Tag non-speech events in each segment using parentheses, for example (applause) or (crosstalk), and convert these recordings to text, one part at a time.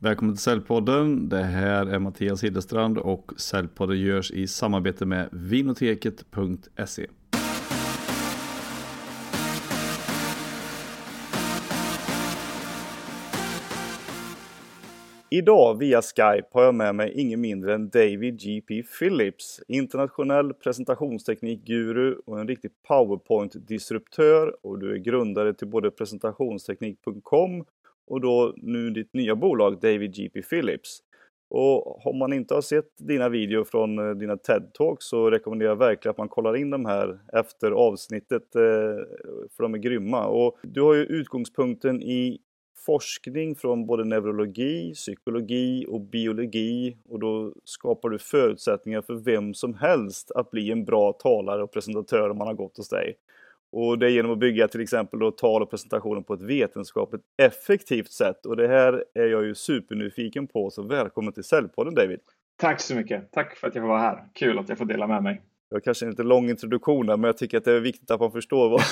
Välkommen till Säljpodden. Det här är Mattias Hillestrand och Säljpodden görs i samarbete med vinoteket.se. Idag via Skype har jag med mig ingen mindre än David GP Phillips, internationell presentationsteknikguru och en riktig powerpoint-disruptör och du är grundare till både presentationsteknik.com och då nu ditt nya bolag David GP Phillips. Och om man inte har sett dina videor från eh, dina TED-talks så rekommenderar jag verkligen att man kollar in de här efter avsnittet eh, för de är grymma. Och du har ju utgångspunkten i forskning från både neurologi, psykologi och biologi och då skapar du förutsättningar för vem som helst att bli en bra talare och presentatör om man har gått hos dig. Och det är genom att bygga till exempel då tal och presentationer på ett vetenskapligt effektivt sätt. Och det här är jag ju supernyfiken på, så välkommen till Säljpodden David! Tack så mycket! Tack för att jag får vara här! Kul att jag får dela med mig! Det var kanske en lite lång introduktion där, men jag tycker att det är viktigt att man förstår vad,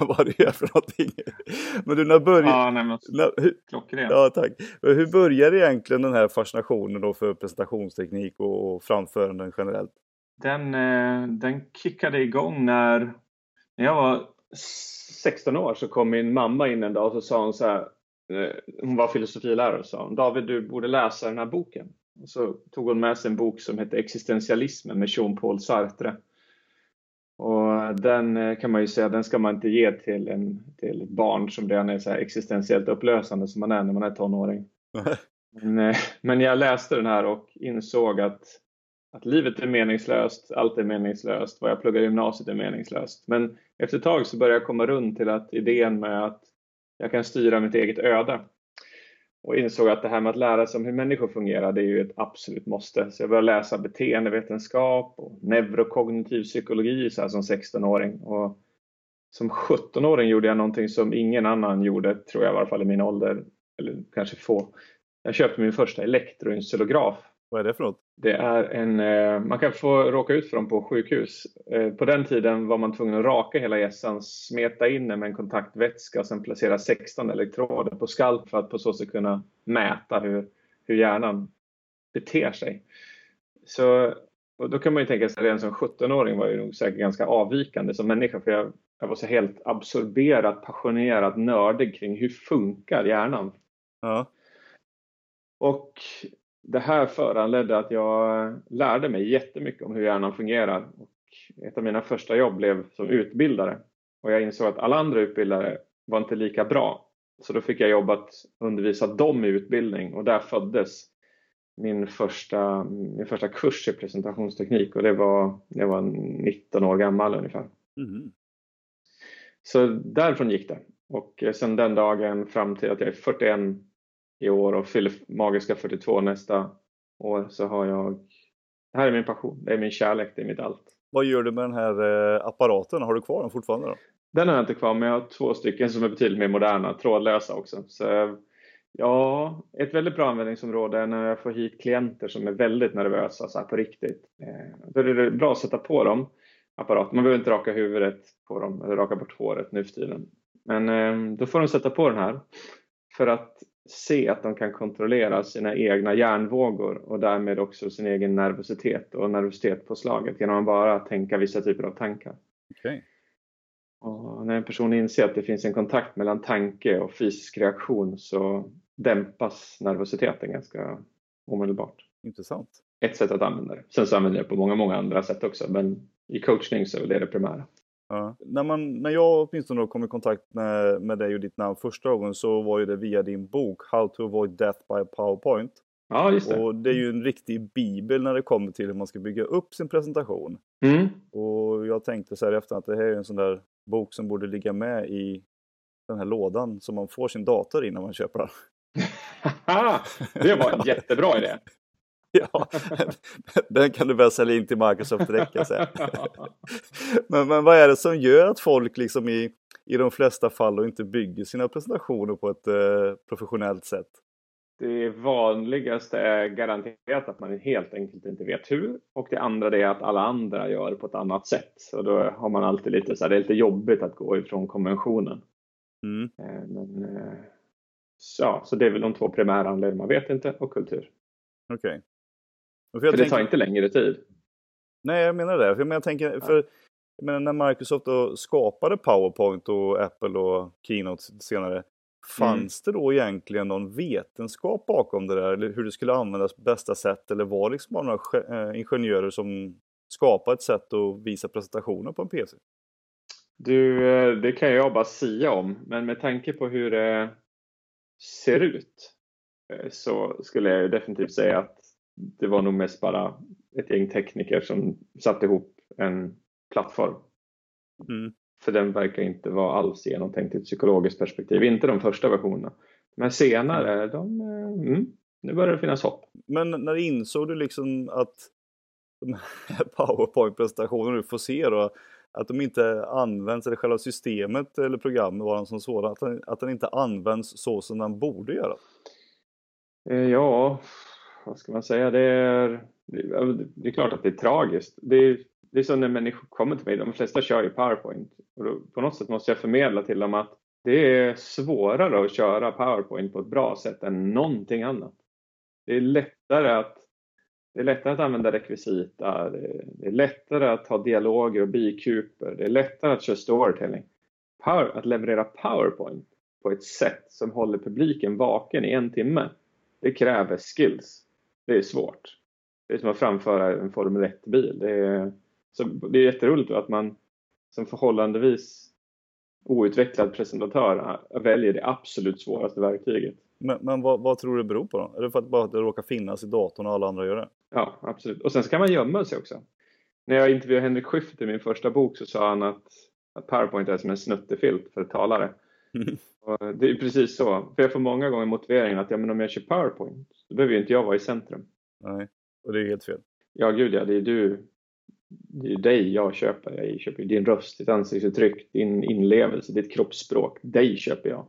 (laughs) vad det är för någonting. Men du, när började... Ja, nej, men... Klockrent! Ja, tack! Hur började egentligen den här fascinationen då för presentationsteknik och, och framföranden generellt? Den, eh, den kickade igång när när jag var 16 år så kom min mamma in en dag och så sa hon så här, eh, hon var filosofilärare och sa hon, David du borde läsa den här boken. Och så tog hon med sig en bok som hette Existentialismen med Jean-Paul Sartre. Och den eh, kan man ju säga, den ska man inte ge till, en, till ett barn som redan är så existentiellt upplösande som man är när man är tonåring. men, eh, men jag läste den här och insåg att att livet är meningslöst, allt är meningslöst, vad jag pluggar i gymnasiet är meningslöst. Men efter ett tag så började jag komma runt till att idén med att jag kan styra mitt eget öde och insåg att det här med att lära sig om hur människor fungerar det är ju ett absolut måste. Så jag började läsa beteendevetenskap och neurokognitiv psykologi så här som 16-åring. Och som 17-åring gjorde jag någonting som ingen annan gjorde, tror jag i alla fall i min ålder, eller kanske få. Jag köpte min första elektroencylograf vad är det för något? Det är en, eh, man kan få råka ut för dem på sjukhus. Eh, på den tiden var man tvungen att raka hela gässan, smeta in den med en kontaktvätska och sen placera 16 elektroder på skalp för att på så sätt kunna mäta hur, hur hjärnan beter sig. Så, och då kan man ju tänka sig redan som 17-åring var jag nog säkert ganska avvikande som människa för jag, jag var så helt absorberad, passionerad, nördig kring hur funkar hjärnan? Ja. Och det här föranledde att jag lärde mig jättemycket om hur hjärnan fungerar. Och ett av mina första jobb blev som utbildare och jag insåg att alla andra utbildare var inte lika bra. Så då fick jag jobb att undervisa dem i utbildning och där föddes min första, min första kurs i presentationsteknik och det var, det var 19 år gammal ungefär. Mm. Så därifrån gick det. Och sen den dagen fram till att jag är 41 i år och fyller magiska 42 nästa år så har jag det här är min passion, det är min kärlek, det är mitt allt. Vad gör du med den här eh, apparaten? Har du kvar den fortfarande? Då? Den har jag inte kvar men jag har två stycken som är betydligt mer moderna, trådlösa också. Så, ja, ett väldigt bra användningsområde är när jag får hit klienter som är väldigt nervösa så här på riktigt. Eh, då är det bra att sätta på dem apparaten. Man behöver inte raka huvudet på dem eller raka bort håret nu för tiden. Men eh, då får de sätta på den här för att se att de kan kontrollera sina egna hjärnvågor och därmed också sin egen nervositet och nervositet på slaget genom att bara tänka vissa typer av tankar. Okay. Och när en person inser att det finns en kontakt mellan tanke och fysisk reaktion så dämpas nervositeten ganska omedelbart. Intressant. Ett sätt att använda det. Sen så använder jag det på många, många andra sätt också men i coachning så är det det primära. Ja. När, man, när jag åtminstone kom i kontakt med, med dig och ditt namn första gången så var ju det via din bok How to avoid death by powerpoint. Ja, just det. Och det är ju en riktig bibel när det kommer till hur man ska bygga upp sin presentation. Mm. Och jag tänkte så här efter att det här är en sån där bok som borde ligga med i den här lådan som man får sin dator i när man köper den. (laughs) det var en jättebra idé. (laughs) ja, den kan du börja sälja in till Microsoft direkt kan jag säga. (laughs) men, men vad är det som gör att folk liksom i, i de flesta fall inte bygger sina presentationer på ett eh, professionellt sätt? Det vanligaste är garanterat att man helt enkelt inte vet hur och det andra är att alla andra gör på ett annat sätt. Och då har man alltid lite så här, det är lite jobbigt att gå ifrån konventionen. Mm. Eh, men, eh, ja, så det är väl de två primära anledningarna. Man vet inte och kultur. Okej. Okay. För, för det tar inte längre tid. Nej, jag menar det. För jag, tänker, för, menar, när Microsoft då skapade PowerPoint och Apple och Keynote senare. Fanns mm. det då egentligen någon vetenskap bakom det där? Eller hur det skulle användas på bästa sätt? Eller var det liksom bara några eh, ingenjörer som skapade ett sätt att visa presentationer på en PC? Du, eh, det kan jag bara sia om, men med tanke på hur det ser ut eh, så skulle jag definitivt säga att det var nog mest bara ett gäng tekniker som satte ihop en plattform. Mm. För den verkar inte vara alls genomtänkt i ett psykologiskt perspektiv, inte de första versionerna. Men senare, de, eh, mm, nu börjar det finnas hopp. Men när insåg du liksom att de här (laughs) powerpoint-presentationerna du får se då, att de inte används, eller själva systemet eller programmet var som sådan, att den, att den inte används så som den borde göra? Eh, ja, vad ska man säga, det är, det är klart att det är tragiskt. Det är, det är som när människor kommer till mig, de flesta kör ju PowerPoint och då, på något sätt måste jag förmedla till dem att det är svårare att köra PowerPoint på ett bra sätt än någonting annat. Det är lättare att det är lättare att använda rekvisita, det är lättare att ha dialoger och bikuper, det är lättare att köra storytelling. Power, att leverera PowerPoint på ett sätt som håller publiken vaken i en timme, det kräver skills. Det är svårt. Det är som att framföra en Formel 1-bil. Det är, så det är jätteroligt att man som förhållandevis outvecklad presentatör väljer det absolut svåraste verktyget. Men, men vad, vad, tror du det beror på då? Är det för att bara att det råkar finnas i datorn och alla andra gör det? Ja, absolut. Och sen ska man gömma sig också. När jag intervjuade Henrik Schyffert i min första bok så sa han att, att Powerpoint är som en snuttefilt för talare. (laughs) Och det är precis så. För jag får många gånger motiveringen att ja, men om jag kör Powerpoint då behöver ju inte jag vara i centrum. Nej, och det är helt fel. Ja, gud ja. Det är du. Det är dig jag köper. Jag köper din röst, ditt ansiktsuttryck, din inlevelse, ditt kroppsspråk. Dig köper jag.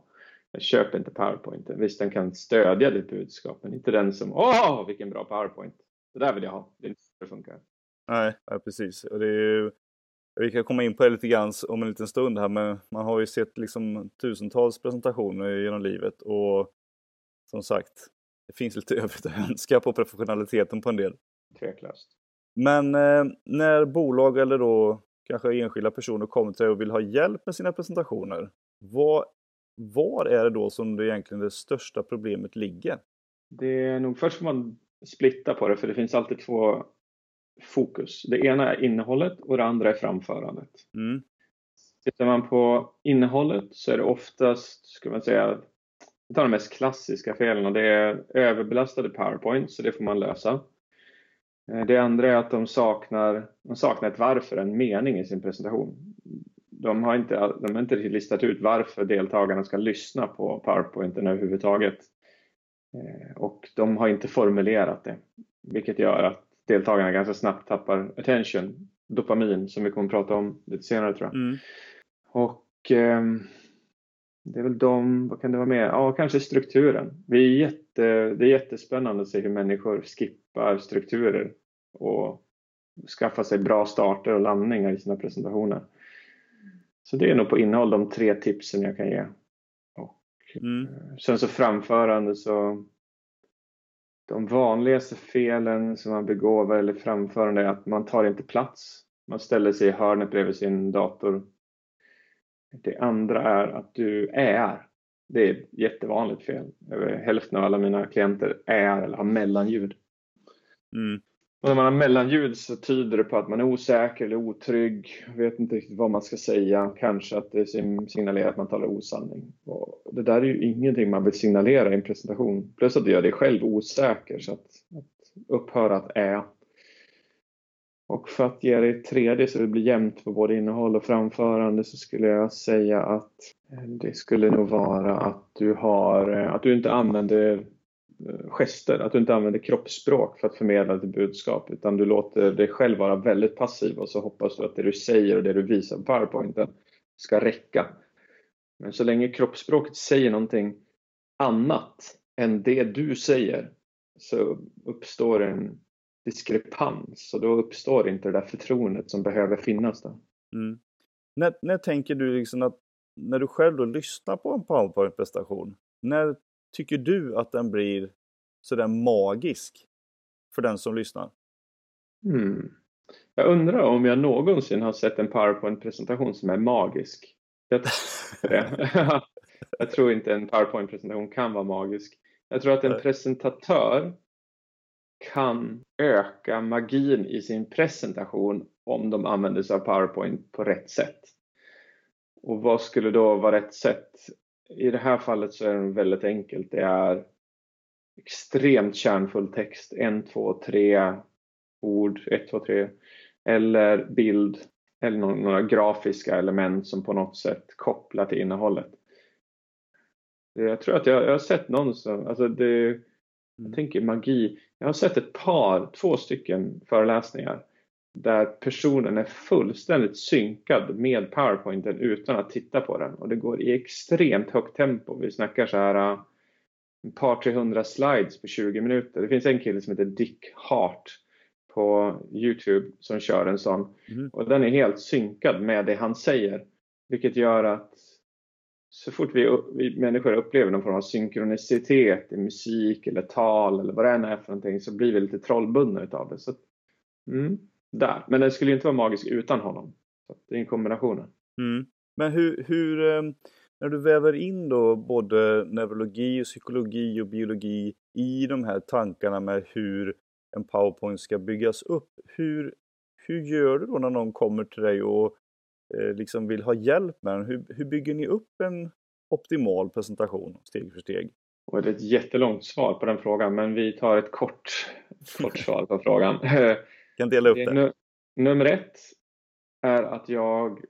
Jag köper inte PowerPoint. Visst, den kan stödja ditt budskap, men inte den som Åh, vilken bra PowerPoint! Det där vill jag ha. Det är inte så det funkar. Nej, ja, precis. Och det är vi kan komma in på det lite grann om en liten stund här, men man har ju sett liksom tusentals presentationer genom livet och som sagt, det finns lite (laughs) övrigt att önska på professionaliteten på en del. Tveklöst. Men eh, när bolag eller då kanske enskilda personer kommer till dig och vill ha hjälp med sina presentationer, vad var är det då som det egentligen det största problemet ligger? Det är nog först får man splitta på det för det finns alltid två fokus. Det ena är innehållet och det andra är framförandet. Mm. Tittar man på innehållet så är det oftast, ska man säga, vi tar de mest klassiska felen och det är överbelastade powerpoint så det får man lösa. Eh, det andra är att de saknar, de saknar ett varför, en mening i sin presentation de har inte, de har inte listat ut varför deltagarna ska lyssna på powerpointen överhuvudtaget. Eh, och de har inte formulerat det, vilket gör att deltagarna ganska snabbt tappar attention, dopamin, som vi kommer att prata om lite senare tror jag. Mm. Och eh, det är väl de, vad kan det vara mer? Ja, kanske strukturen. Vi är jätte, det är jättespännande att se hur människor skippar strukturer och skaffar sig bra starter och landningar i sina presentationer. Så det är nog på innehåll de tre tipsen jag kan ge. Och mm. Eh, sen så framförande så de vanligaste felen som man begår vad gäller framförande är att man tar inte plats. Man ställer sig i hörnet bredvid sin dator. Det andra är att du är. Det är ett jättevanligt fel. Över hälften av alla mina klienter är eller har mellanljud. Mm. Och när man har mellanljud så tyder det på att man är osäker eller otrygg, vet inte riktigt vad man ska säga, kanske att det signalerar att man talar osanning. Och det där är ju ingenting man vill signalera i en presentation. Plus att det gör dig själv osäker, så att, att upphöra att är. Och för att ge dig ett tredje så det blir jämnt på både innehåll och framförande så skulle jag säga att det skulle nog vara att du, har, att du inte använder Eh, gester, att du inte använder kroppsspråk för att förmedla ditt budskap utan du låter dig själv vara väldigt passiv och så hoppas du att det du säger och det du visar på powerpointen ska räcka. Men så länge kroppsspråket säger någonting annat än det du säger så uppstår en diskrepans och då uppstår inte det där förtroendet som behöver finnas där. Mm. När, när tänker du liksom att när du själv då lyssnar på en powerpoint-prestation, när tycker du att den blir sådär magisk för den som lyssnar? Mm. Jag undrar om jag någonsin har sett en PowerPoint-presentation som är magisk. Jag, (laughs) jag tror inte en PowerPoint-presentation kan vara magisk. Jag tror att en presentatör kan öka magin i sin presentation om de använder sig av PowerPoint på rätt sätt. Och vad skulle då vara rätt sätt? I det här fallet så är det väldigt enkelt. Det är extremt kärnfull text, en, två, tre ord, ett, två, tre, eller bild eller några grafiska element som på något sätt kopplar till innehållet. Jag tror att jag, jag har sett någon som, alltså det, jag mm. tänker magi, jag har sett ett par, två stycken föreläsningar där personen är fullständigt synkad med powerpointen utan att titta på den och det går i extremt högt tempo. Vi snackar så här äh, ett par 300 slides på 20 minuter. Det finns en kille som heter Dick Hart på Youtube som kör en sån mm. och den är helt synkad med det han säger vilket gör att så fort vi, vi människor upplever någon form av synkronicitet i musik eller tal eller vad det än är för någonting så blir vi lite trollbundna utav det. Så, mm, där. Men den skulle inte vara magisk utan honom. Så det är en kombination. Mm. Men hur, hur, ehm, när du väver in då både neurologi, psykologi och biologi i de här tankarna med hur en powerpoint ska byggas upp. Hur, hur gör du då när någon kommer till dig och eh, liksom vill ha hjälp med den? Hur, hur bygger ni upp en optimal presentation steg för steg? Och det är ett jättelångt svar på den frågan men vi tar ett kort, kort svar på frågan. (laughs) (laughs) kan dela upp det. Nummer ett är att jag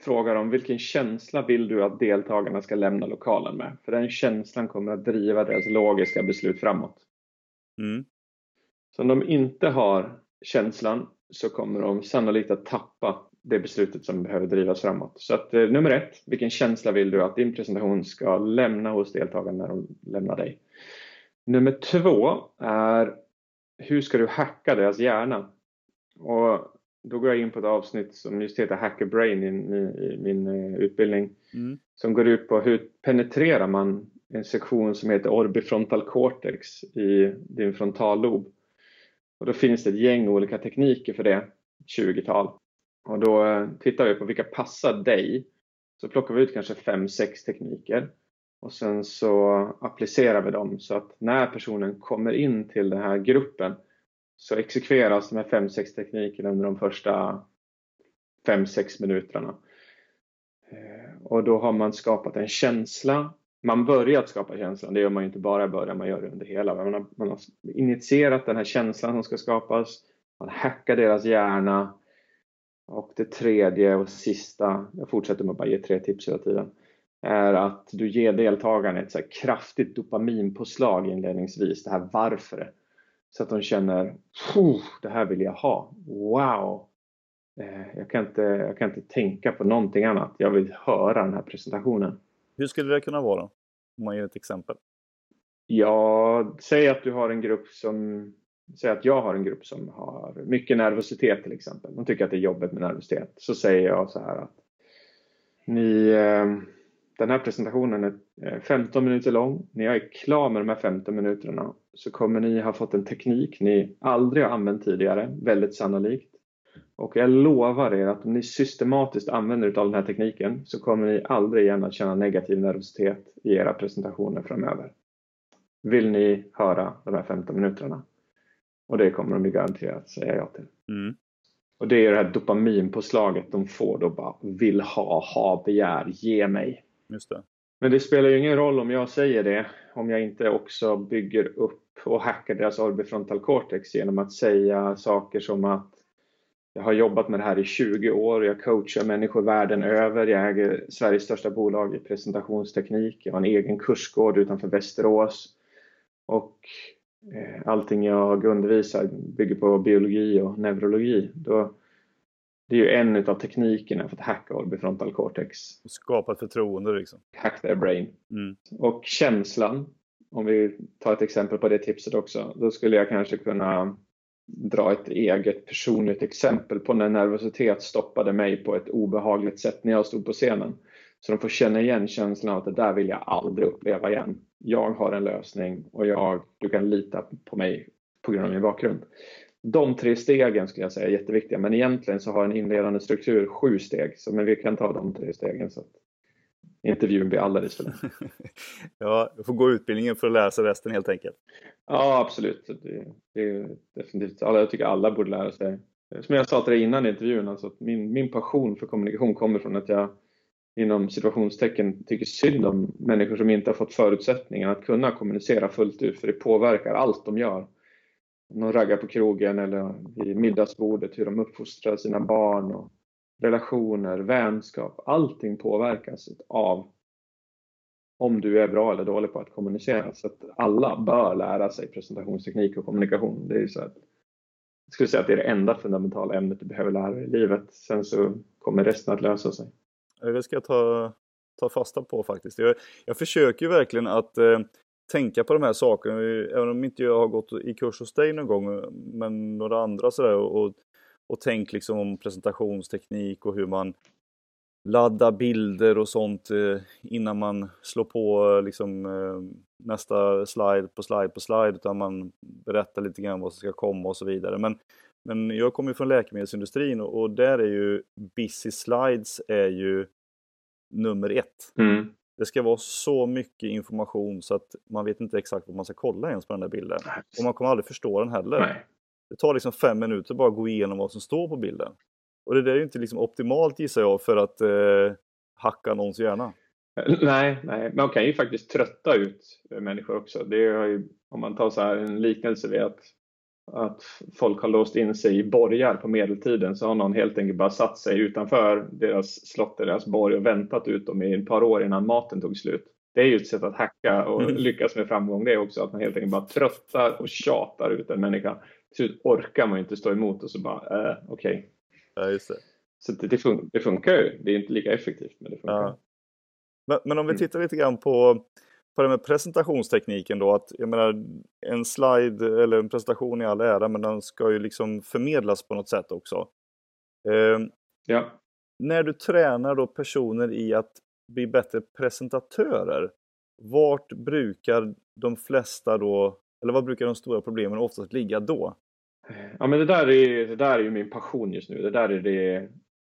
frågar om vilken känsla vill du att deltagarna ska lämna lokalen med? För den känslan kommer att driva deras logiska beslut framåt. Mm. Så om de inte har känslan så kommer de sannolikt att tappa det beslutet som behöver drivas framåt. Så att eh, nummer ett, vilken känsla vill du att din presentation ska lämna hos deltagarna när de lämnar dig? Nummer två är hur ska du hacka deras hjärna? Och då går jag in på ett avsnitt som just heter Hacker Brain i, i, i min uh, utbildning mm. som går ut på hur penetrerar man en sektion som heter orbifrontal cortex i din frontallob. Och då finns det ett gäng olika tekniker för det, 20-tal. Och då uh, tittar vi på vilka passar dig. Så plockar vi ut kanske 5-6 tekniker och sen så applicerar vi dem så att när personen kommer in till den här gruppen så exekveras de här 5-6 teknikerna under de första 5-6 minuterna. Eh, och då har man skapat en känsla. Man börjat skapa känslan, det gör man ju inte bara i början, man gör det under hela. Man har, man har initierat den här känslan som ska skapas, man hackar deras hjärna och det tredje och sista, jag fortsätter med att bara ge tre tips hela tiden, är att du ger deltagarna ett så kraftigt dopaminpåslag inledningsvis, det här varför. Så att de känner, det här vill jag ha, wow! Eh, jag kan, inte, jag kan inte tänka på någonting annat, jag vill höra den här presentationen. Hur skulle det kunna vara? Om man ger ett exempel. Ja, säg att du har en grupp som Säg att jag har en grupp som har mycket nervositet till exempel. De tycker att det är jobbigt med nervositet. Så säger jag så här att ni, eh, den här presentationen är 15 minuter lång. När jag är klar med de här 15 minuterna så kommer ni ha fått en teknik ni aldrig har använt tidigare, väldigt sannolikt. Och jag lovar er att om ni systematiskt använder er av den här tekniken så kommer ni aldrig igen att känna negativ nervositet i era presentationer framöver. Vill ni höra de här 15 minuterna? Och det kommer de garanterat säga ja till. Mm. Och det är det här dopaminpåslaget de får då bara vill ha, ha, begär, ge mig. Just det. Men det spelar ju ingen roll om jag säger det om jag inte också bygger upp och hackar deras orbifrontal cortex genom att säga saker som att jag har jobbat med det här i 20 år, jag coachar människor världen över, jag äger Sveriges största bolag i presentationsteknik, jag har en egen kursgård utanför Västerås och eh, allting jag undervisar bygger på biologi och neurologi. Då, det är ju en av teknikerna för att hacka orbifrontal cortex. Skapa ett förtroende liksom. Hack their brain. Mm. Och känslan, om vi tar ett exempel på det tipset också, då skulle jag kanske kunna dra ett eget personligt exempel på när nervositet stoppade mig på ett obehagligt sätt när jag stod på scenen. Så de får känna igen känslan av att det där vill jag aldrig uppleva igen. Jag har en lösning och jag, du kan lita på mig på grund av min bakgrund. De tre stegen skulle jag säga är jätteviktiga men egentligen så har en inledande struktur sju steg. Så, men vi kan ta de tre stegen så att intervjun blir alldeles för lång. (laughs) ja, du får gå utbildningen för att lära sig resten helt enkelt. Ja, absolut. Det, det är definitivt. Jag tycker alla borde lära sig. Som jag sa till dig innan intervjun, alltså min, min passion för kommunikation kommer från att jag inom situationstecken tycker synd om människor som inte har fått förutsättningar att kunna kommunicera fullt ut för det påverkar allt de gör. De raggar på krogen eller vid middagsbordet, hur de uppfostrar sina barn och relationer, vänskap, allting påverkas av om du är bra eller dålig på att kommunicera. Så att alla bör lära sig presentationsteknik och kommunikation. Det är så att, jag skulle säga att det är det enda fundamentala ämnet du behöver lära dig i livet. Sen så kommer resten att lösa sig. Det ska jag ta, ta fasta på faktiskt. Jag, jag försöker verkligen att eh, tänka på de här sakerna, även om inte jag har gått i kurs hos dig någon gång, men några andra sådär och, och tänk liksom om presentationsteknik och hur man laddar bilder och sånt eh, innan man slår på eh, liksom, eh, nästa slide på slide på slide utan man berättar lite grann vad som ska komma och så vidare. Men, men jag kommer från läkemedelsindustrin och, och där är ju busy slides är ju nummer ett. Mm. Det ska vara så mycket information så att man vet inte exakt vad man ska kolla ens på den där bilden. Och man kommer aldrig förstå den heller. Nej. Det tar liksom fem minuter bara att gå igenom vad som står på bilden. Och det där är ju inte liksom optimalt gissar jag för att eh, hacka någons hjärna. Nej, nej, man kan ju faktiskt trötta ut människor också. Det är ju, om man tar så här en liknelse vid att, att folk har låst in sig i borgar på medeltiden så har någon helt enkelt bara satt sig utanför deras slott, deras borg och väntat ut dem i ett par år innan maten tog slut. Det är ju ett sätt att hacka och mm. lyckas med framgång det är också, att man helt enkelt bara tröttar och tjatar ut en människa. Till slut orkar man inte stå emot och så bara, eh, okej. Okay. Ja, just det. Så det, det, fun det, funkar ju. Det är inte lika effektivt, men det funkar. Ja. Men, men, om vi mm. tittar lite grann på, på det med presentationstekniken då. Att, jag menar, en slide eller en presentation i all ära, men den ska ju liksom förmedlas på något sätt också. Eh, ja. När du tränar då personer i att bli bättre presentatörer, vart brukar de flesta då, eller vad brukar de stora problemen oftast ligga då? Ja men det där är, det där är ju min passion just nu. Det där är det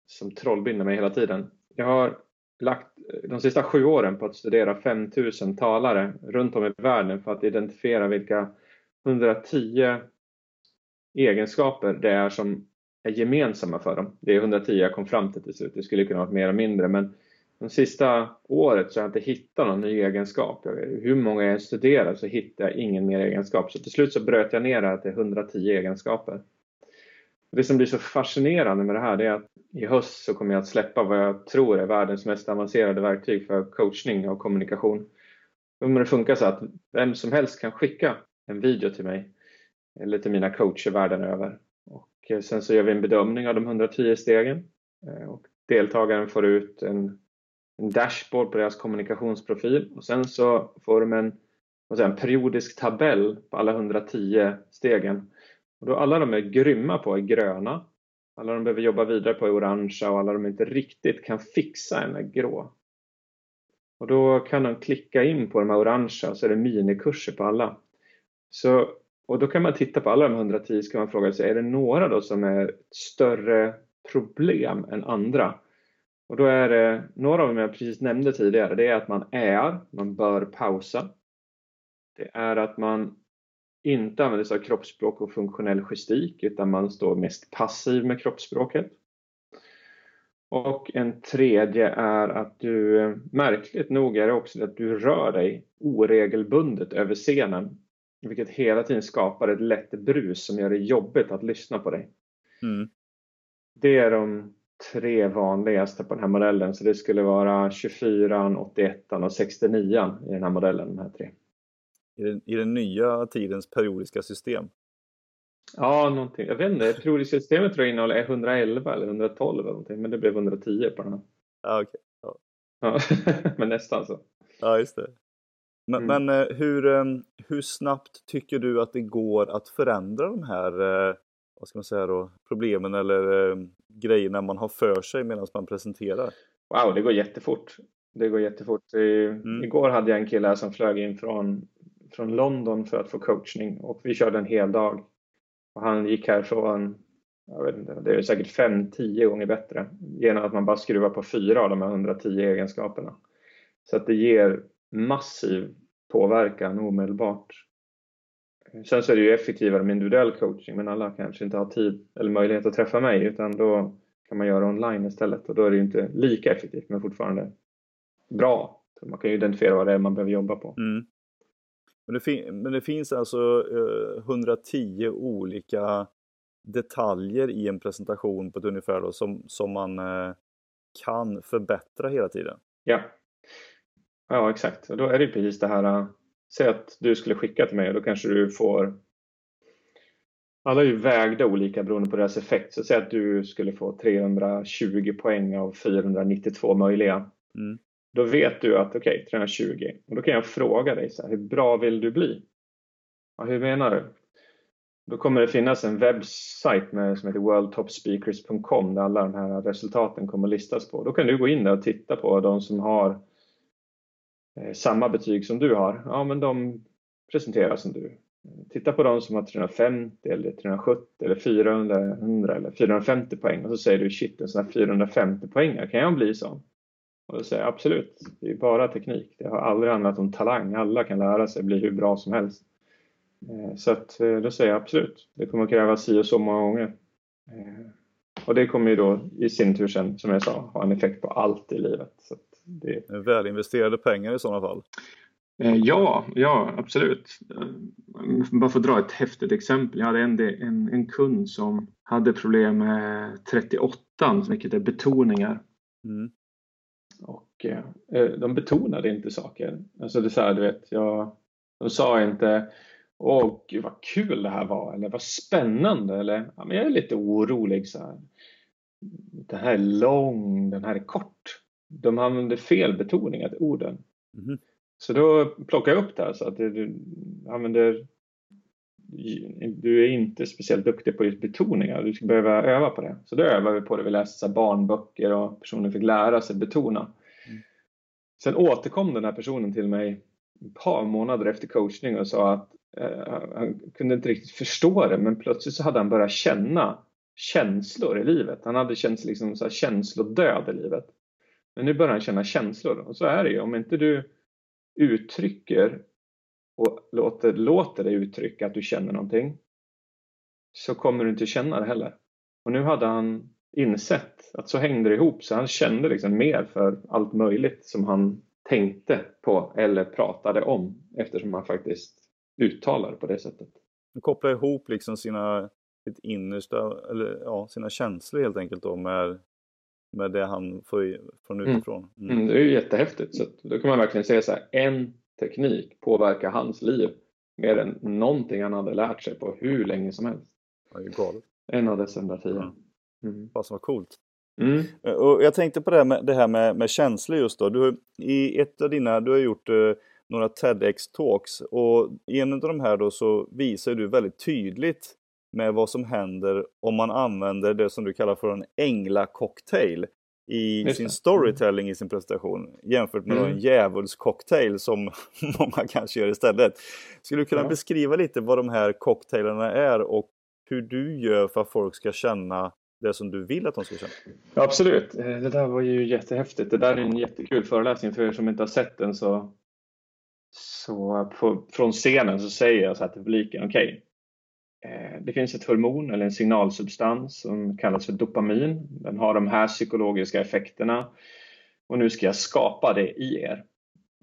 som trollbinder mig hela tiden. Jag har lagt eh, de sista sju åren på att studera 5000 talare runt om i världen för att identifiera vilka 110 egenskaper det är som är gemensamma för dem. Det är 110 jag kom fram till till slut. Det skulle kunna vara mer eller mindre men de sista året så har jag inte hittat någon ny egenskap. Hur många jag studerar så hittar jag ingen mer egenskap. Så till slut så bröt jag ner det här till 110 egenskaper. Det som blir så fascinerande med det här är att i höst så kommer jag att släppa vad jag tror är världens mest avancerade verktyg för coachning och kommunikation. Kommer det funka så att vem som helst kan skicka en video till mig eller till mina coacher världen över. Och eh, sen så gör vi en bedömning av de 110 stegen eh, och deltagaren får ut en en dashboard på deras kommunikationsprofil och sen så får de en, vad säger, en periodisk tabell på alla 110 stegen. Och då alla de är grymma på är gröna, alla de behöver jobba vidare på är orangea och alla de inte riktigt kan fixa en är grå. Och då kan de klicka in på de här orangea så är det minikurser på alla. Så, och då kan man titta på alla de 110 så kan man fråga sig, är det några då som är större problem än andra? Och då är det några av dem jag precis nämnde tidigare. Det är att man är, man bör pausa. Det är att man inte använder sig av kroppsspråk och funktionell gestik utan man står mest passiv med kroppsspråket. Och en tredje är att du, märkligt nog är det också att du rör dig oregelbundet över scenen. Vilket hela tiden skapar ett lätt brus som gör det jobbigt att lyssna på dig. Mm. Det är de tre vanligaste på den här modellen så det skulle vara 24, 81 och 69 i den här modellen. De här tre. I den, I den nya tidens periodiska system? Ja, någonting. jag vet inte. Periodiska systemet tror jag innehåller 111 eller 112 eller någonting men det blev 110 på den här. Ja. Okay. Ja. (laughs) men nästan så. Ja, just det. Men, mm. men eh, hur, eh, hur snabbt tycker du att det går att förändra de här eh, vad ska man säga då, problemen eller eh, grejerna man har för sig medan man presenterar? Wow, det går jättefort. Det går jättefort. I, mm. Igår hade jag en kille som flög in från, från London för att få coachning och vi körde en hel dag. Och han gick härifrån, jag vet inte, det är säkert 5-10 gånger bättre genom att man bara skruvar på fyra av de här 110 egenskaperna. Så att det ger massiv påverkan omedelbart. Sen så är det ju effektivare med individuell coaching men alla kanske inte har tid eller möjlighet att träffa mig utan då kan man göra online istället och då är det ju inte lika effektivt men fortfarande bra. Man kan ju identifiera vad det är man behöver jobba på. Mm. Men, det men, det finns alltså eh, 110 olika detaljer i en presentation på ett ungefär då, som, som man eh, kan förbättra hela tiden. Ja, ja exakt. Och då är det precis det här eh, Säg att du skulle skicka till mig och då kanske du får alla är ju vägda olika beroende på deras effekt. Så säg att du skulle få 320 poäng av 492 möjliga. Mm. Då vet du att okej, okay, 320. Och då kan jag fråga dig så här, hur bra vill du bli? Ja, hur menar du? Då kommer det finnas en webbsajt med, som heter worldtopspeakers.com där alla de här resultaten kommer listas på. Då kan du gå in där och titta på de som har eh, samma betyg som du har, ja men de presenteras som du. Titta på de som har 350 eller 370 eller 400 eller 450 poäng och så säger du shit en sån här 450 poäng, kan jag bli sån? Och då säger jag absolut, det är bara teknik. Det har aldrig handlat om talang. Alla kan lära sig bli hur bra som helst. Eh, så att, eh, då säger jag absolut, det kommer att krävas si och så många gånger. Och det kommer ju då i sin tur sen, som jag sa, ha en effekt på allt i livet. Så det... Väl investerade pengar i sådana fall? Eh, ja, ja absolut. Eh, bara för att dra ett häftigt exempel. Jag hade en, en, en kund som hade problem med 38, vilket är betoningar. Mm. Och eh, de betonade inte saker. Alltså det så här, du vet, jag, de sa inte Åh gud vad kul det här var eller vad spännande eller ja, men jag är lite orolig så här. Den här är lång, den här är kort de använder fel betoningar till orden. Mm. Så då plockar jag upp det här så att du använder du är inte speciellt duktig på just betoningar, du ska behöva öva på det. Så då övade vi på det, vi läste barnböcker och personen fick lära sig betona. Mm. Sen återkom den här personen till mig ett par månader efter coachning och sa att eh, han kunde inte riktigt förstå det men plötsligt så hade han börjat känna känslor i livet. Han hade känt sig liksom så här känslodöd i livet. Men nu börjar han känna känslor och så är det ju. Om inte du uttrycker och låter, låter dig uttrycka att du känner någonting så kommer du inte känna det heller. Och nu hade han insett att så hängde det ihop så han kände liksom mer för allt möjligt som han tänkte på eller pratade om eftersom han faktiskt uttalade på det sättet. Han kopplar ihop liksom sina, sitt innersta, eller ja, sina känslor helt enkelt då med med det han får från mm. utifrån. Mm. Mm, det är ju jättehäftigt. Så då kan man verkligen säga så här, en teknik påverkar hans liv mer än någonting han hade lärt sig på hur länge som helst. Det är ju galet. En av dessa 110. Mm. Mm. Vad var coolt. Mm. Eh, och jag tänkte på det här med, det här med, med känslor just då. Du, I ett av dina, du har gjort eh, några TEDx-talks och i en av de här då så visar du väldigt tydligt med vad som händer om man använder det som du kallar för en änglacocktail i sin storytelling i sin presentation jämfört med mm. en djävulscocktail som (laughs) många kanske gör istället. Skulle du kunna ja. beskriva lite vad de här cocktailarna är och hur du gör för att folk ska känna det som du vill att de ska känna? Absolut, eh, det där var ju jättehäftigt. Det där är en jättekul föreläsning för er som inte har sett den så, så på, från scenen så säger jag så här till publiken, okej, okay, Eh, det finns ett hormon eller en signalsubstans som kallas för dopamin. Den har de här psykologiska effekterna och nu ska jag skapa det i er.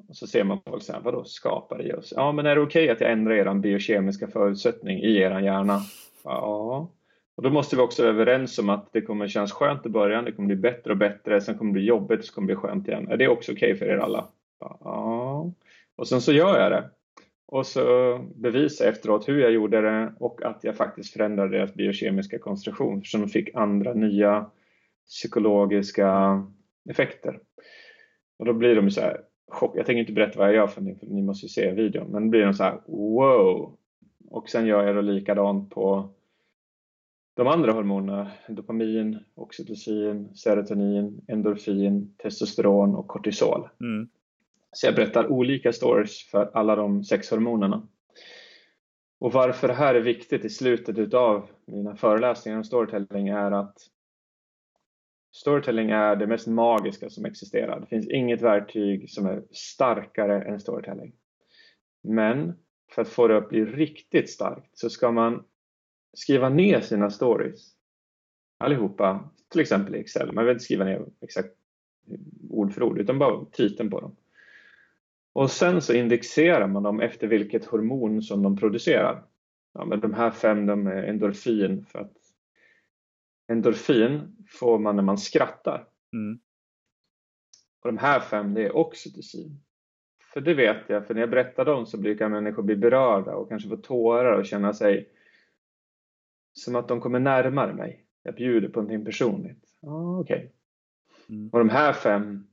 Och så ser man folk säga, vadå skapa det i oss? Ja, men är det okej okay att jag ändrar er biokemiska förutsättning i er hjärna? Ja. Och då måste vi också vara överens om att det kommer kännas skönt i början, det kommer bli bättre och bättre, sen kommer det bli jobbigt, så kommer det bli skönt igen. Är det också okej okay för er alla? Ja. Och sen så gör jag det och så bevisa efteråt hur jag gjorde det och att jag faktiskt förändrade deras biokemiska konstruktion så de fick andra nya psykologiska effekter. Och då blir de så här chock. Jag tänker inte berätta vad jag gör för ni, för ni måste ju se videon. Men då blir de så här wow! Och sen gör jag då likadant på de andra hormonerna, dopamin, oxytocin, serotonin, endorfin, testosteron och kortisol. Mm. Så jag berättar olika stories för alla de sex hormonerna. Och varför det här är viktigt i slutet utav mina föreläsningar om storytelling är att storytelling är det mest magiska som existerar. Det finns inget verktyg som är starkare än storytelling. Men för att få det att bli riktigt starkt så ska man skriva ner sina stories allihopa, till exempel i Excel. Man vill inte skriva ner exakt ord för ord utan bara titeln på dem. Och sen så indexerar man dem efter vilket hormon som de producerar. Ja, men de här fem de är endorfin för att endorfin får man när man skrattar. Mm. Och de här fem det är oxytocin. För det vet jag, för när jag berättar dem så brukar människor bli berörda och kanske få tårar och känna sig som att de kommer närmare mig. Jag bjuder på någonting personligt. Ah, Okej. Okay. Mm. Och de här fem,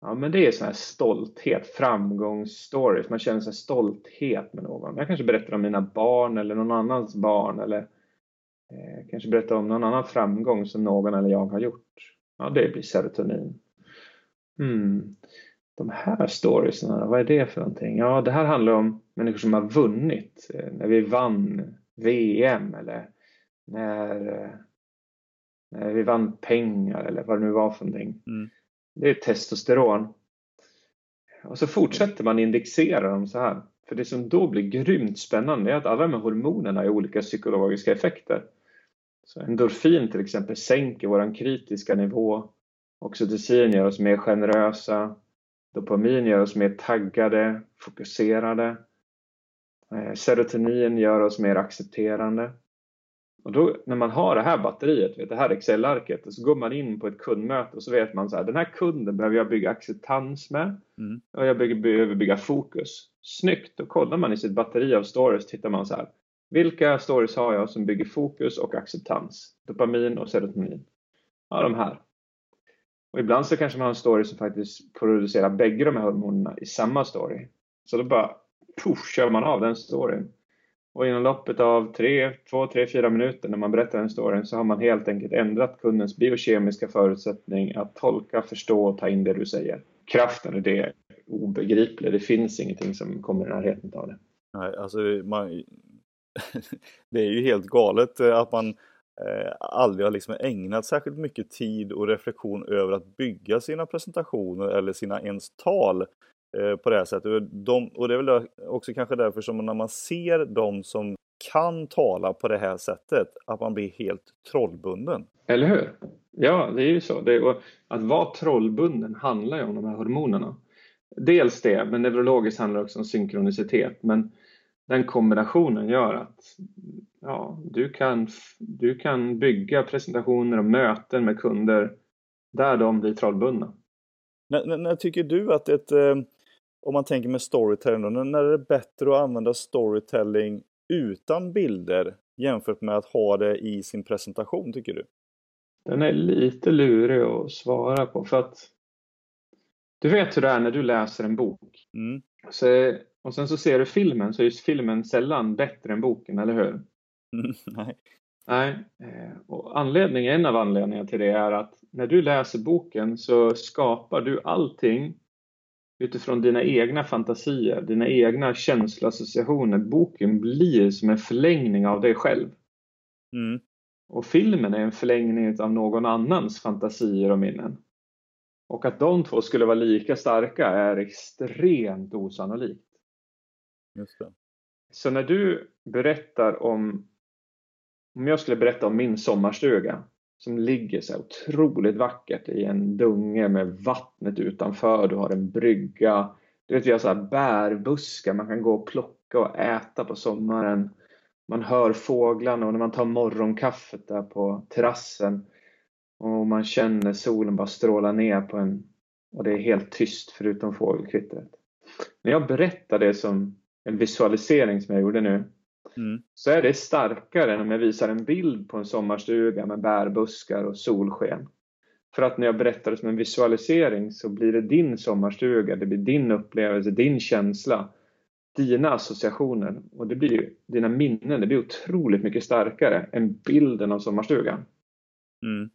ja men det är sån här stolthet, framgångsstories. Man känner sig stolthet med någon. Jag kanske berättar om mina barn eller någon annans barn eller eh, kanske berättar om någon annan framgång som någon eller jag har gjort. Ja, det blir serotonin. Mm. De här storiesna, vad är det för någonting? Ja, det här handlar om människor som har vunnit. Eh, när vi vann VM eller när, eh, när vi vann pengar eller vad det nu var för någonting. Mm. Det är testosteron. Och så fortsätter man indexera dem så här. För det som då blir grymt spännande är att alla de här hormonerna har olika psykologiska effekter. Så endorfin till exempel sänker vår kritiska nivå. Oxytocin gör oss mer generösa. Dopamin gör oss mer taggade, fokuserade. Eh, serotonin gör oss mer accepterande. Och då när man har det här batteriet, vet, det här Excel-arket, och så går man in på ett kundmöte och så vet man så här, den här kunden behöver jag bygga acceptans med mm. och jag behöver bygga fokus. Snyggt! Då kollar man i sitt batteri av stories, tittar man så här, vilka stories har jag som bygger fokus och acceptans? Dopamin och serotonin. Ja, de här. Och ibland så kanske man har en story som faktiskt producerar bägge de här hormonerna i samma story. Så då bara puff, kör man av den storyn. Och inom loppet av 3, 2, 3, 4 minuter när man berättar den storyn så har man helt enkelt ändrat kundens biokemiska förutsättning att tolka, förstå och ta in det du säger. Kraften i det är obegriplig. Det finns ingenting som kommer i närheten av det. Nej, alltså man... (laughs) det är ju helt galet eh, att man eh, aldrig har liksom ägnat särskilt mycket tid och reflektion över att bygga sina presentationer eller sina ens tal på det här sättet. De, och det är väl också kanske därför som när man ser de som kan tala på det här sättet, att man blir helt trollbunden. Eller hur? Ja, det är ju så. Det, att vara trollbunden handlar ju om de här hormonerna. Dels det, men neurologiskt handlar det också om synkronicitet. Men den kombinationen gör att ja, du, kan, du kan bygga presentationer och möten med kunder där de blir trollbundna. När, när, när tycker du att ett, eh, om man tänker med storytelling, då, när är det bättre att använda storytelling utan bilder jämfört med att ha det i sin presentation tycker du? Den är lite lurig att svara på för att du vet hur det är när du läser en bok. Mm. Så, och sen så ser du filmen så är filmen sällan bättre än boken, eller hur? Mm, (laughs) nej. Nej, eh, och anledningen, en av anledningarna till det är att när du läser boken så skapar du allting utifrån dina egna fantasier, dina egna känsloassociationer. Boken blir som en förlängning av dig själv. Mm. Och filmen är en förlängning av någon annans fantasier och minnen. Och att de två skulle vara lika starka är extremt osannolikt. Just det. Så när du berättar om, om jag skulle berätta om min sommarstuga som ligger så otroligt vackert i en dunge med vattnet utanför. Du har en brygga. Du vet, vi har så här bärbuskar man kan gå och plocka och äta på sommaren. Man hör fåglarna och när man tar morgonkaffet där på terrassen och man känner solen bara stråla ner på en och det är helt tyst förutom fågelkvittret. När jag berättar det som en visualisering som jag gjorde nu Mm. så är det starkare än om jag visar en bild på en sommarstuga med bärbuskar och solsken. För att när jag berättar det som en visualisering så blir det din sommarstuga, det blir din upplevelse, din känsla dina associationer och det blir ju, dina minnen, det blir otroligt mycket starkare än bilden av sommarstugan. Mm.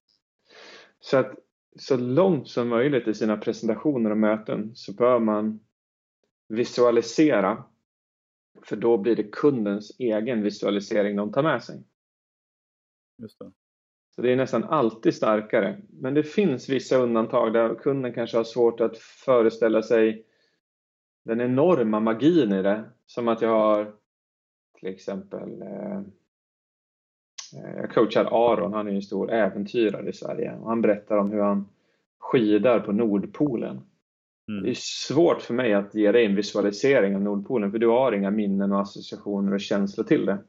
Så att så långt som möjligt i sina presentationer och möten så bör man visualisera för då blir det kundens egen visualisering de tar med sig. Just det. Så det är nästan alltid starkare. Men det finns vissa undantag där kunden kanske har svårt att föreställa sig den enorma magin i det. Som att jag har till exempel eh, eh, jag coachar Aron, han är en stor äventyrare i Sverige och han berättar om hur han skidar på Nordpolen. Mm. Det är svårt för mig att ge dig en visualisering av Nordpolen för du har inga minnen och associationer och känslor till det.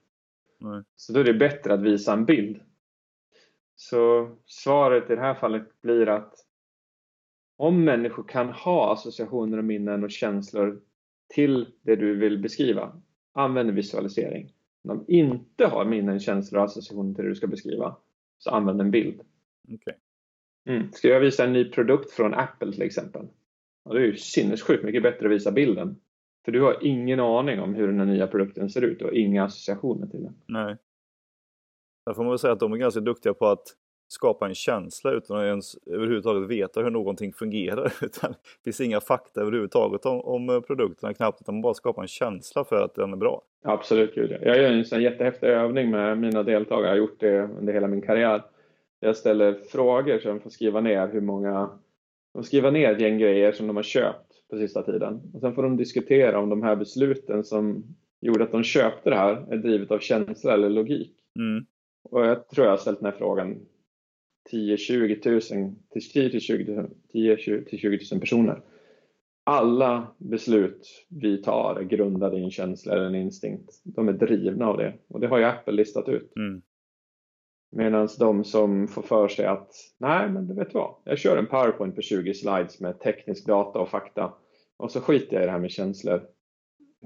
Nej. Så då är det bättre att visa en bild. Så svaret i det här fallet blir att om människor kan ha associationer och minnen och känslor till det du vill beskriva, använd visualisering. Om de inte har minnen, känslor och associationer till det du ska beskriva, så använd en bild. Okej. Mm. Ska jag visa en ny produkt från Apple till exempel? Ja, det är ju sinnessjukt mycket bättre att visa bilden. För du har ingen aning om hur den här nya produkten ser ut och inga associationer till den. Nej. Där får man väl säga att de är ganska duktiga på att skapa en känsla utan att ens överhuvudtaget veta hur någonting fungerar. (laughs) Utan det finns inga fakta överhuvudtaget om, om produkterna knappt utan man bara skapar en känsla för att den är bra. Absolut, gud ja. Jag gör en sån jättehäftig övning med mina deltagare. Jag har gjort det under hela min karriär. Jag ställer frågor så de får skriva ner hur många de skriva ner ett gäng grejer som de har köpt på sista tiden. Och sen får de diskutera om de här besluten som gjorde att de köpte det här är drivet av känsla eller logik. Mm. Och jag tror jag har ställt den här frågan 10-20 000 till 10-20 000 personer. Alla beslut vi tar är grundade i en känsla eller en instinkt. De är drivna av det och det har ju Apple listat ut. Mm. Medan de som får för sig att nej men du vet vad, jag kör en powerpoint på 20 slides med teknisk data och fakta och så skiter jag i det här med känslor.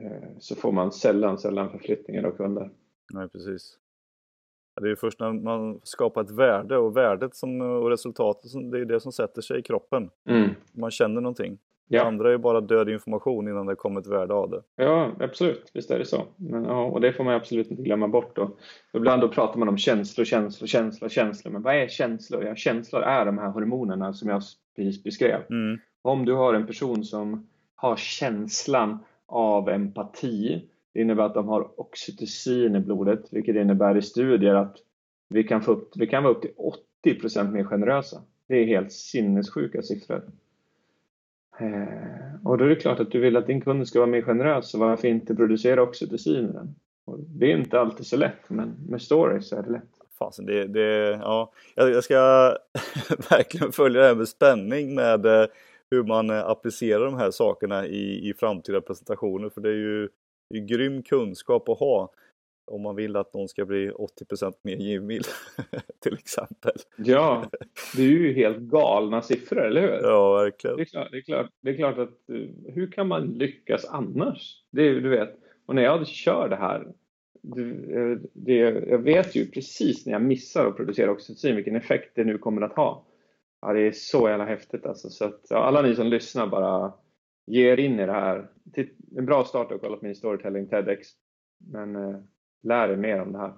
Eh, så får man sällan, sällan förflyttningar av kunder. Nej, precis. Det är först när man skapar ett värde och värdet som, och resultatet, som, det är det som sätter sig i kroppen. Mm. Man känner någonting. Det Ja. andra är bara död information innan det kommer ett värde av det. Ja, absolut. Visst är det så. Men, ja, och det får man absolut inte glömma bort. Då. Ibland då pratar man om känslor, känslor, känslor, känslor. Men vad är känslor? Ja, känslor är de här hormonerna som jag precis beskrev. Mm. Om du har en person som har känslan av empati, det innebär att de har oxytocin i blodet, vilket innebär i studier att vi kan, få upp, vi kan vara upp till 80% mer generösa. Det är helt sinnessjuka siffror. Eh, och då är det klart att du vill att din kund ska vara mer generös, så varför inte producera oxytocin? Och det är inte alltid så lätt, men med stories så är det lätt. Fasen, det, det, ja. jag, jag ska (laughs) verkligen följa det här med spänning med eh, hur man eh, applicerar de här sakerna i, i framtida presentationer. För det är ju det är grym kunskap att ha om man vill att någon ska bli 80% mer givmild (laughs) till exempel. Ja, det är ju helt galna siffror, eller hur? Ja, verkligen. Det är klart, det är klart, det är klart att eh, hur kan man lyckas annars? Det är, du vet, och när jag kör det här, du, eh, det, jag vet ju precis när jag missar att producera oxytocin vilken effekt det nu kommer att ha. Ja, det är så jävla häftigt alltså. Så att, ja, alla ni som lyssnar bara ge er in i det här. En bra start att kolla på min storytelling TEDx. Men eh, lär er mer om det här.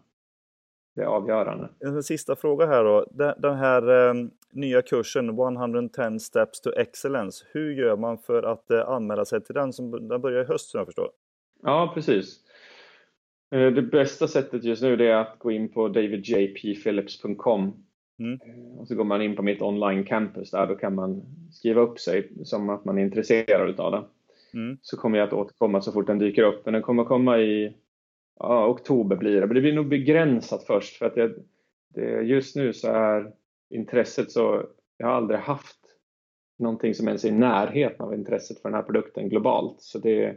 Det är avgörande. En sista fråga här då. Den, här eh, nya kursen 110 steps to excellence. Hur gör man för att eh, anmäla sig till den? Som, den börjar i höst som jag förstår. Ja, precis. Eh, Det bästa sättet just nu är att gå in på davidjpphillips.com Mm. Och så går man in på mitt online campus där. Då kan man skriva upp sig som att man är intresserad av det. Mm. Så kommer jag att återkomma så fort den dyker upp. Men den kommer komma i ja, oktober blir det. Men det blir nog begränsat först för att det, det, just nu så är intresset så, jag har aldrig haft någonting som ens är i närheten av intresset för den här produkten globalt. Så det,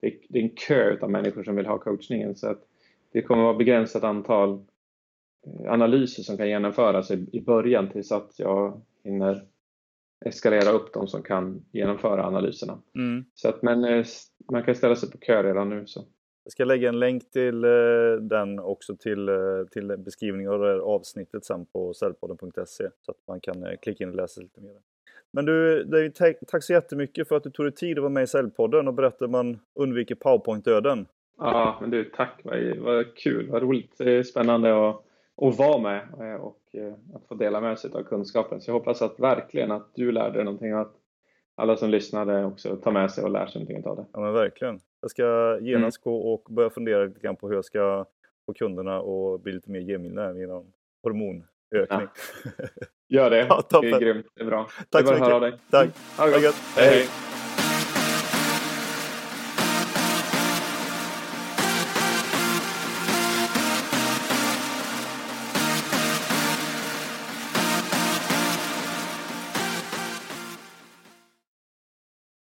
det, det är en kö av människor som vill ha coachningen. Så att det kommer att vara begränsat antal eh, analyser som kan genomföras i, i början tills att jag hinner eskalera upp de som kan genomföra analyserna. Mm. Så att, men eh, man kan ställa sig på kö redan nu. Så. Jag ska lägga en länk till eh, den också till, eh, till beskrivningen av det här avsnittet sen på säljpodden.se så att man kan eh, klicka in och läsa lite mer. Men du, David, tack så jättemycket för att du tog dig tid att vara med i Säljpodden och berätta hur man undviker powerpoint-döden. Ja, men du, tack. Vad, vad kul, vad roligt, spännande att, att vara med eh, och eh, att få dela med sig av kunskapen. Så jag hoppas att verkligen att du lärde dig någonting och att alla som lyssnade också tar med sig och lär sig någonting av det. Ja, men verkligen. Jag ska genast mm. gå och börja fundera lite grann på hur jag ska få kunderna att bli lite mer givmilda genom hormonökning. Ja. Gör det. (laughs) Ja, det är grymt. Det är bra. Tack så mycket. Tack. Ha det gott. hej. hej.